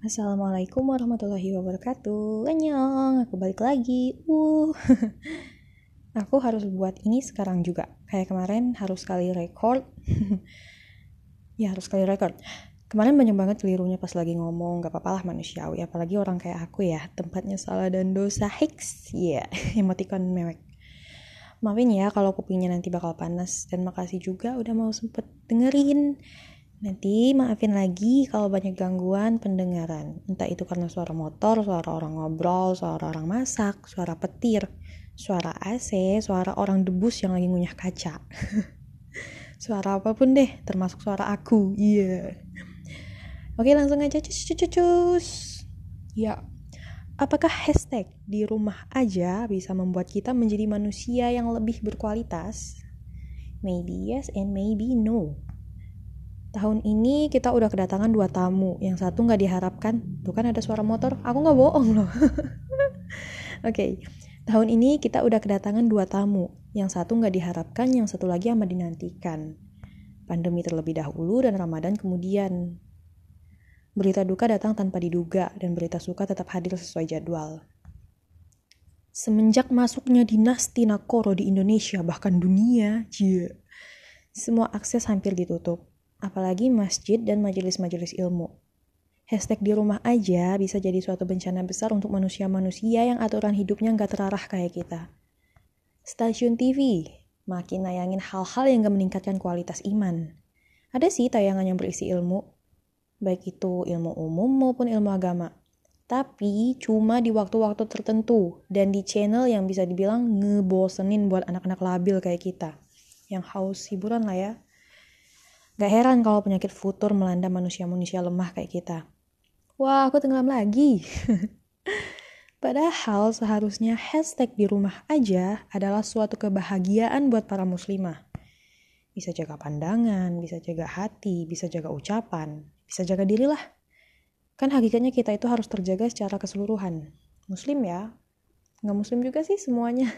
Assalamualaikum warahmatullahi wabarakatuh. Annyeong, aku balik lagi. Uh. aku harus buat ini sekarang juga. Kayak kemarin harus sekali record. ya, harus sekali record. Kemarin banyak banget kelirunya pas lagi ngomong, gak apa-apa lah manusiawi. Apalagi orang kayak aku ya, tempatnya salah dan dosa Hicks. Iya, yeah, emoticon mewek. Maafin ya kalau kupingnya nanti bakal panas. Dan makasih juga udah mau sempet dengerin. Nanti maafin lagi kalau banyak gangguan pendengaran. Entah itu karena suara motor, suara orang ngobrol, suara orang masak, suara petir, suara AC, suara orang debus yang lagi ngunyah kaca. suara apa pun deh, termasuk suara aku. Iya. Yeah. Oke, langsung aja cus cus cus. Ya. Apakah hashtag di rumah aja bisa membuat kita menjadi manusia yang lebih berkualitas? Maybe yes and maybe no tahun ini kita udah kedatangan dua tamu. Yang satu nggak diharapkan. Tuh kan ada suara motor. Aku nggak bohong loh. Oke. Okay. tahun ini kita udah kedatangan dua tamu. Yang satu nggak diharapkan yang satu lagi amat dinantikan. Pandemi terlebih dahulu dan ramadan kemudian. Berita duka datang tanpa diduga dan berita suka tetap hadir sesuai jadwal. Semenjak masuknya dinasti Nakoro di Indonesia, bahkan dunia, jie, semua akses hampir ditutup apalagi masjid dan majelis-majelis ilmu. Hashtag di rumah aja bisa jadi suatu bencana besar untuk manusia-manusia yang aturan hidupnya nggak terarah kayak kita. Stasiun TV makin nayangin hal-hal yang gak meningkatkan kualitas iman. Ada sih tayangan yang berisi ilmu, baik itu ilmu umum maupun ilmu agama. Tapi cuma di waktu-waktu tertentu dan di channel yang bisa dibilang ngebosenin buat anak-anak labil kayak kita. Yang haus hiburan lah ya. Gak heran kalau penyakit futur melanda manusia-manusia lemah kayak kita. Wah, aku tenggelam lagi. Padahal seharusnya hashtag di rumah aja adalah suatu kebahagiaan buat para muslimah. Bisa jaga pandangan, bisa jaga hati, bisa jaga ucapan, bisa jaga diri lah. Kan hakikatnya kita itu harus terjaga secara keseluruhan. Muslim ya, nggak muslim juga sih semuanya.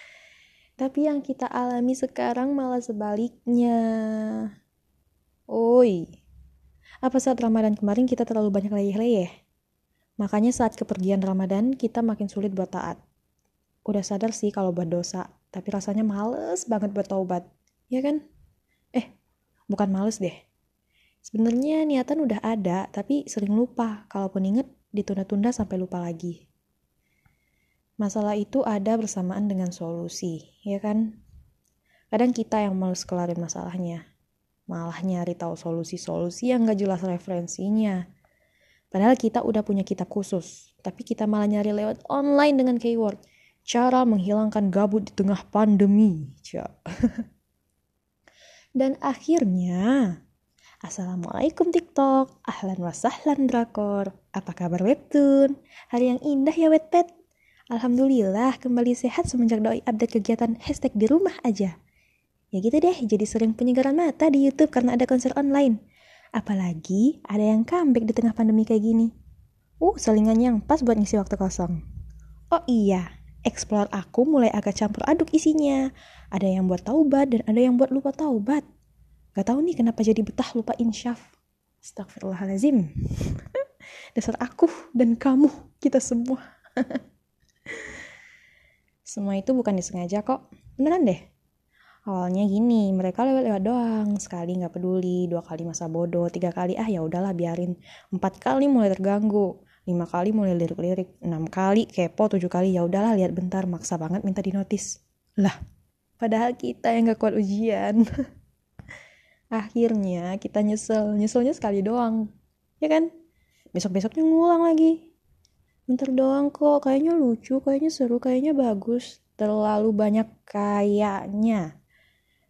Tapi yang kita alami sekarang malah sebaliknya. Oi, apa saat Ramadan kemarin kita terlalu banyak leyeh-leyeh? Makanya saat kepergian Ramadan kita makin sulit buat taat. Udah sadar sih kalau buat dosa, tapi rasanya males banget buat taubat. Ya kan? Eh, bukan males deh. Sebenarnya niatan udah ada, tapi sering lupa. Kalaupun inget, ditunda-tunda sampai lupa lagi. Masalah itu ada bersamaan dengan solusi, ya kan? Kadang kita yang males kelarin masalahnya, malah nyari tahu solusi-solusi yang gak jelas referensinya. Padahal kita udah punya kitab khusus, tapi kita malah nyari lewat online dengan keyword cara menghilangkan gabut di tengah pandemi. Dan akhirnya, Assalamualaikum TikTok, ahlan wa sahlan drakor, apa kabar webtoon? Hari yang indah ya wetpet. Alhamdulillah kembali sehat semenjak doi update kegiatan hashtag di rumah aja. Ya gitu deh, jadi sering penyegaran mata di YouTube karena ada konser online. Apalagi ada yang comeback di tengah pandemi kayak gini. Uh, selingan yang pas buat ngisi waktu kosong. Oh iya, explore aku mulai agak campur aduk isinya. Ada yang buat taubat dan ada yang buat lupa taubat. Gak tau nih kenapa jadi betah lupa insyaf. Astagfirullahaladzim. Dasar aku dan kamu, kita semua. semua itu bukan disengaja kok. Beneran deh, awalnya gini mereka lewat-lewat doang sekali nggak peduli dua kali masa bodoh tiga kali ah ya udahlah biarin. Empat kali mulai terganggu lima kali mulai lirik-lirik enam kali kepo tujuh kali ya udahlah lihat bentar maksa banget minta di notis lah padahal kita yang gak kuat ujian. Akhirnya kita nyesel nyeselnya sekali doang ya kan? Besok besoknya ngulang lagi. Bentar doang kok kayaknya lucu kayaknya seru kayaknya bagus. Terlalu banyak kayaknya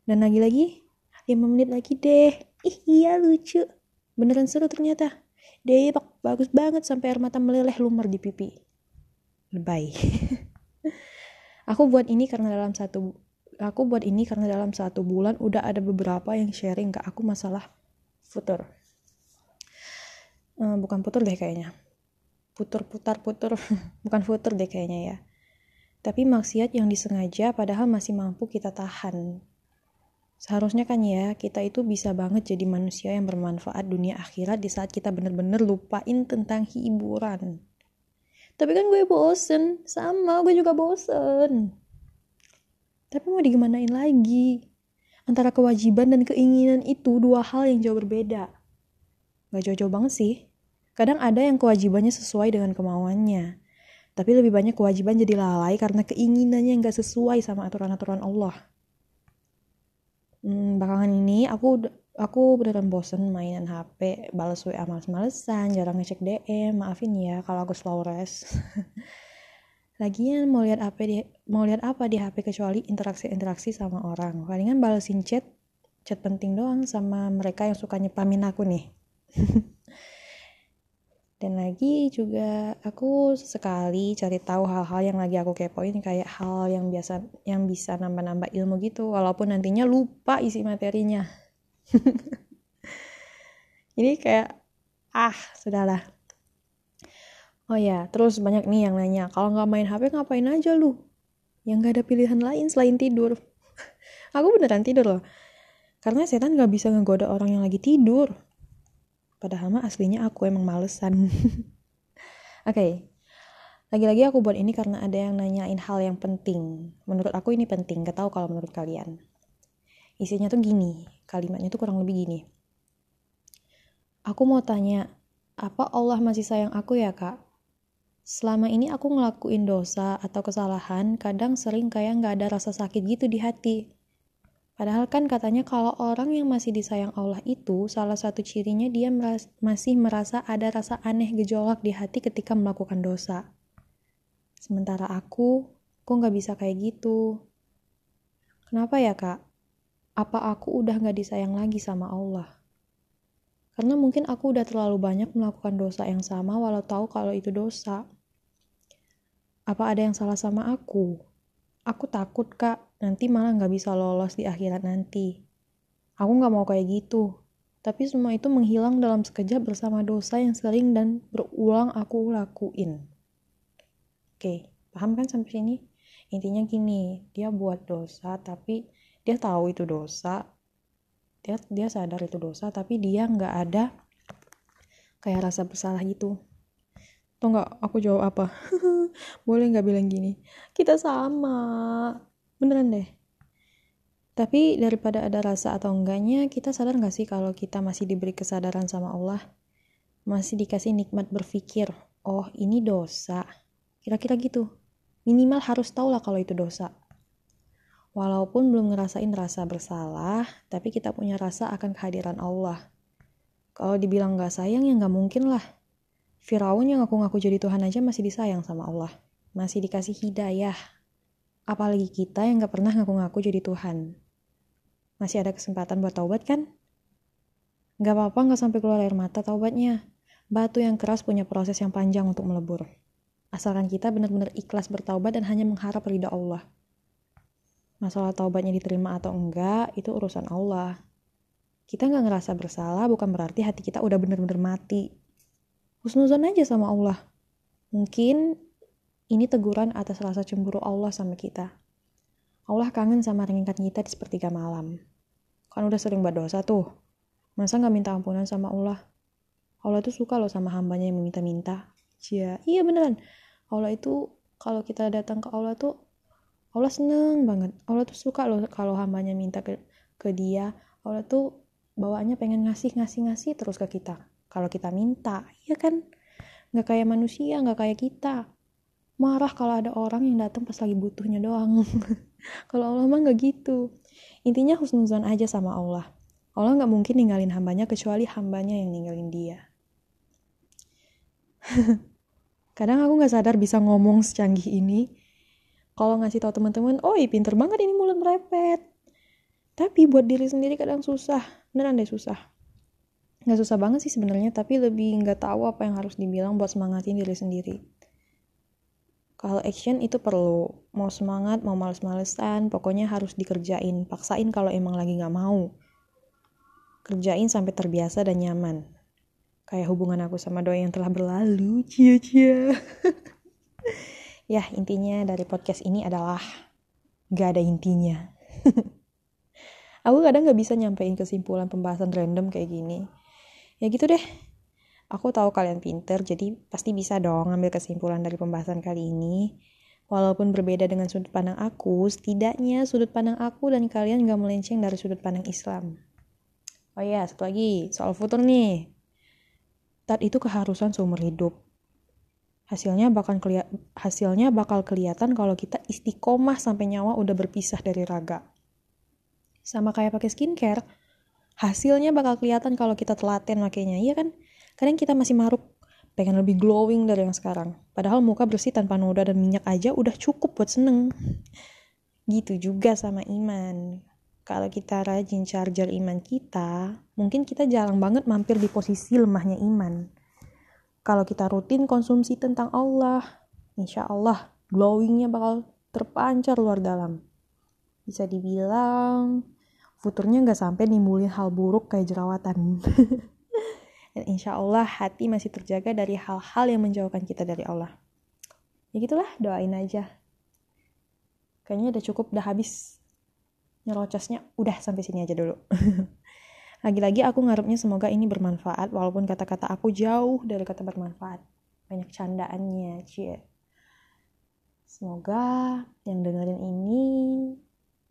dan lagi-lagi, 5 menit lagi deh. Ih iya lucu. Beneran seru ternyata. Debak bagus banget sampai air mata meleleh lumar di pipi. Lebay. aku buat ini karena dalam satu aku buat ini karena dalam satu bulan udah ada beberapa yang sharing ke aku masalah futur. Uh, bukan putur deh kayaknya. Putur putar putur bukan futur deh kayaknya ya. Tapi maksiat yang disengaja padahal masih mampu kita tahan Seharusnya kan ya, kita itu bisa banget jadi manusia yang bermanfaat dunia akhirat di saat kita bener-bener lupain tentang hiburan. Tapi kan gue bosen, sama gue juga bosen. Tapi mau digimanain lagi? Antara kewajiban dan keinginan itu dua hal yang jauh berbeda. Gak jauh-jauh banget sih. Kadang ada yang kewajibannya sesuai dengan kemauannya. Tapi lebih banyak kewajiban jadi lalai karena keinginannya gak sesuai sama aturan-aturan Allah hmm, belakangan ini aku aku beneran bosen mainan HP balas WA males-malesan jarang ngecek DM maafin ya kalau aku slow res. Lagian mau lihat apa di mau lihat apa di HP kecuali interaksi-interaksi sama orang. Palingan balesin chat chat penting doang sama mereka yang suka nyepamin aku nih dan lagi juga aku sekali cari tahu hal-hal yang lagi aku kepoin kayak hal yang biasa yang bisa nambah-nambah ilmu gitu walaupun nantinya lupa isi materinya. Ini kayak ah sudahlah. Oh ya terus banyak nih yang nanya kalau nggak main HP ngapain aja lu? Yang gak ada pilihan lain selain tidur. Aku beneran tidur loh. Karena setan nggak bisa ngegoda orang yang lagi tidur Padahal mah aslinya aku emang malesan. Oke. Okay. Lagi-lagi aku buat ini karena ada yang nanyain hal yang penting. Menurut aku ini penting, gak tahu kalau menurut kalian. Isinya tuh gini, kalimatnya tuh kurang lebih gini. Aku mau tanya, apa Allah masih sayang aku ya kak? Selama ini aku ngelakuin dosa atau kesalahan, kadang sering kayak gak ada rasa sakit gitu di hati. Padahal kan katanya kalau orang yang masih disayang Allah itu salah satu cirinya dia meras masih merasa ada rasa aneh gejolak di hati ketika melakukan dosa. Sementara aku, kok nggak bisa kayak gitu? Kenapa ya kak? Apa aku udah nggak disayang lagi sama Allah? Karena mungkin aku udah terlalu banyak melakukan dosa yang sama walau tahu kalau itu dosa. Apa ada yang salah sama aku? Aku takut kak, nanti malah nggak bisa lolos di akhirat nanti. Aku nggak mau kayak gitu. Tapi semua itu menghilang dalam sekejap bersama dosa yang sering dan berulang aku lakuin. Oke, paham kan sampai sini? Intinya gini, dia buat dosa tapi dia tahu itu dosa. Dia dia sadar itu dosa tapi dia nggak ada kayak rasa bersalah gitu. Tuh nggak aku jawab apa? boleh nggak bilang gini kita sama beneran deh. Tapi daripada ada rasa atau enggaknya kita sadar nggak sih kalau kita masih diberi kesadaran sama Allah? Masih dikasih nikmat berpikir oh ini dosa. Kira-kira gitu. Minimal harus tahu lah kalau itu dosa. Walaupun belum ngerasain rasa bersalah tapi kita punya rasa akan kehadiran Allah. Kalau dibilang nggak sayang ya nggak mungkin lah. Firaun yang ngaku-ngaku jadi Tuhan aja masih disayang sama Allah. Masih dikasih hidayah. Apalagi kita yang gak pernah ngaku-ngaku jadi Tuhan. Masih ada kesempatan buat taubat kan? Gak apa-apa gak sampai keluar air mata taubatnya. Batu yang keras punya proses yang panjang untuk melebur. Asalkan kita benar-benar ikhlas bertaubat dan hanya mengharap ridha Allah. Masalah taubatnya diterima atau enggak, itu urusan Allah. Kita nggak ngerasa bersalah bukan berarti hati kita udah bener-bener mati husnuzon aja sama Allah. Mungkin ini teguran atas rasa cemburu Allah sama kita. Allah kangen sama ringan kita di sepertiga malam. Kan udah sering berdosa tuh. Masa gak minta ampunan sama Allah? Allah tuh suka loh sama hambanya yang meminta-minta. Cia, iya beneran. Allah itu kalau kita datang ke Allah tuh Allah seneng banget. Allah tuh suka loh kalau hambanya minta ke, ke dia. Allah tuh bawaannya pengen ngasih ngasih ngasih terus ke kita kalau kita minta ya kan nggak kayak manusia nggak kayak kita marah kalau ada orang yang datang pas lagi butuhnya doang. Kalau Allah mah nggak gitu. Intinya husnuzon aja sama Allah. Allah nggak mungkin ninggalin hambanya kecuali hambanya yang ninggalin dia. Kadang aku nggak sadar bisa ngomong secanggih ini. Kalau ngasih tau teman-teman oh pinter banget ini mulut merepet. Tapi buat diri sendiri kadang susah. Beneran deh susah. Nggak susah banget sih sebenarnya tapi lebih nggak tahu apa yang harus dibilang buat semangatin diri sendiri kalau action itu perlu. Mau semangat mau males-malesan pokoknya harus dikerjain. Paksain kalau emang lagi nggak mau. Kerjain sampai terbiasa dan nyaman. Kayak hubungan aku sama doi yang telah berlalu. Cia cia. Ya intinya dari podcast ini adalah gak ada intinya. Aku kadang nggak bisa nyampein kesimpulan pembahasan random kayak gini. Ya gitu deh aku tahu kalian pinter jadi pasti bisa dong ngambil kesimpulan dari pembahasan kali ini Walaupun berbeda dengan sudut pandang aku, setidaknya sudut pandang aku dan kalian gak melenceng dari sudut pandang Islam. Oh iya, satu lagi, soal futur nih. Tat itu keharusan seumur hidup. Hasilnya bakal keli hasilnya bakal kelihatan kalau kita istiqomah sampai nyawa udah berpisah dari raga. Sama kayak pakai skincare, hasilnya bakal kelihatan kalau kita telaten makainya, iya kan? Kadang kita masih maruk pengen lebih glowing dari yang sekarang. Padahal muka bersih tanpa noda dan minyak aja udah cukup buat seneng. Gitu juga sama iman. Kalau kita rajin charger iman kita, mungkin kita jarang banget mampir di posisi lemahnya iman. Kalau kita rutin konsumsi tentang Allah, insya Allah glowingnya bakal terpancar luar dalam. Bisa dibilang, futurnya nggak sampai nimbulin hal buruk kayak jerawatan. dan insya Allah hati masih terjaga dari hal-hal yang menjauhkan kita dari Allah. Ya gitulah, doain aja. Kayaknya udah cukup, udah habis nyerocosnya. Udah sampai sini aja dulu. Lagi-lagi aku ngarepnya semoga ini bermanfaat walaupun kata-kata aku jauh dari kata bermanfaat. Banyak candaannya, cie. Semoga yang dengerin ini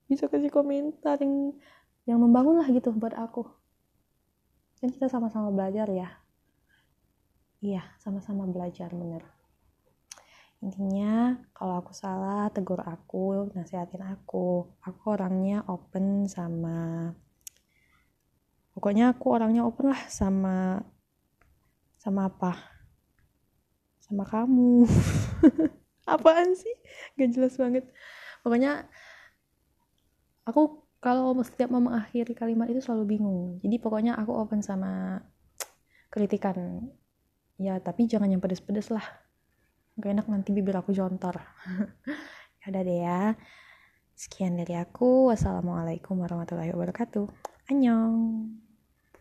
bisa kasih komentar yang yang membangun lah gitu buat aku kan kita sama-sama belajar ya. Iya sama-sama belajar bener. Intinya kalau aku salah tegur aku nasihatin aku. Aku orangnya open sama pokoknya aku orangnya open lah sama sama apa? Sama kamu. Apaan sih? Gak jelas banget. Pokoknya aku kalau setiap mau mengakhiri kalimat itu selalu bingung. Jadi pokoknya aku open sama kritikan. Ya tapi jangan yang pedes-pedes lah. Gak enak nanti bibir aku jontor. Ya udah deh ya. Sekian dari aku. Wassalamualaikum warahmatullahi wabarakatuh. Annyeong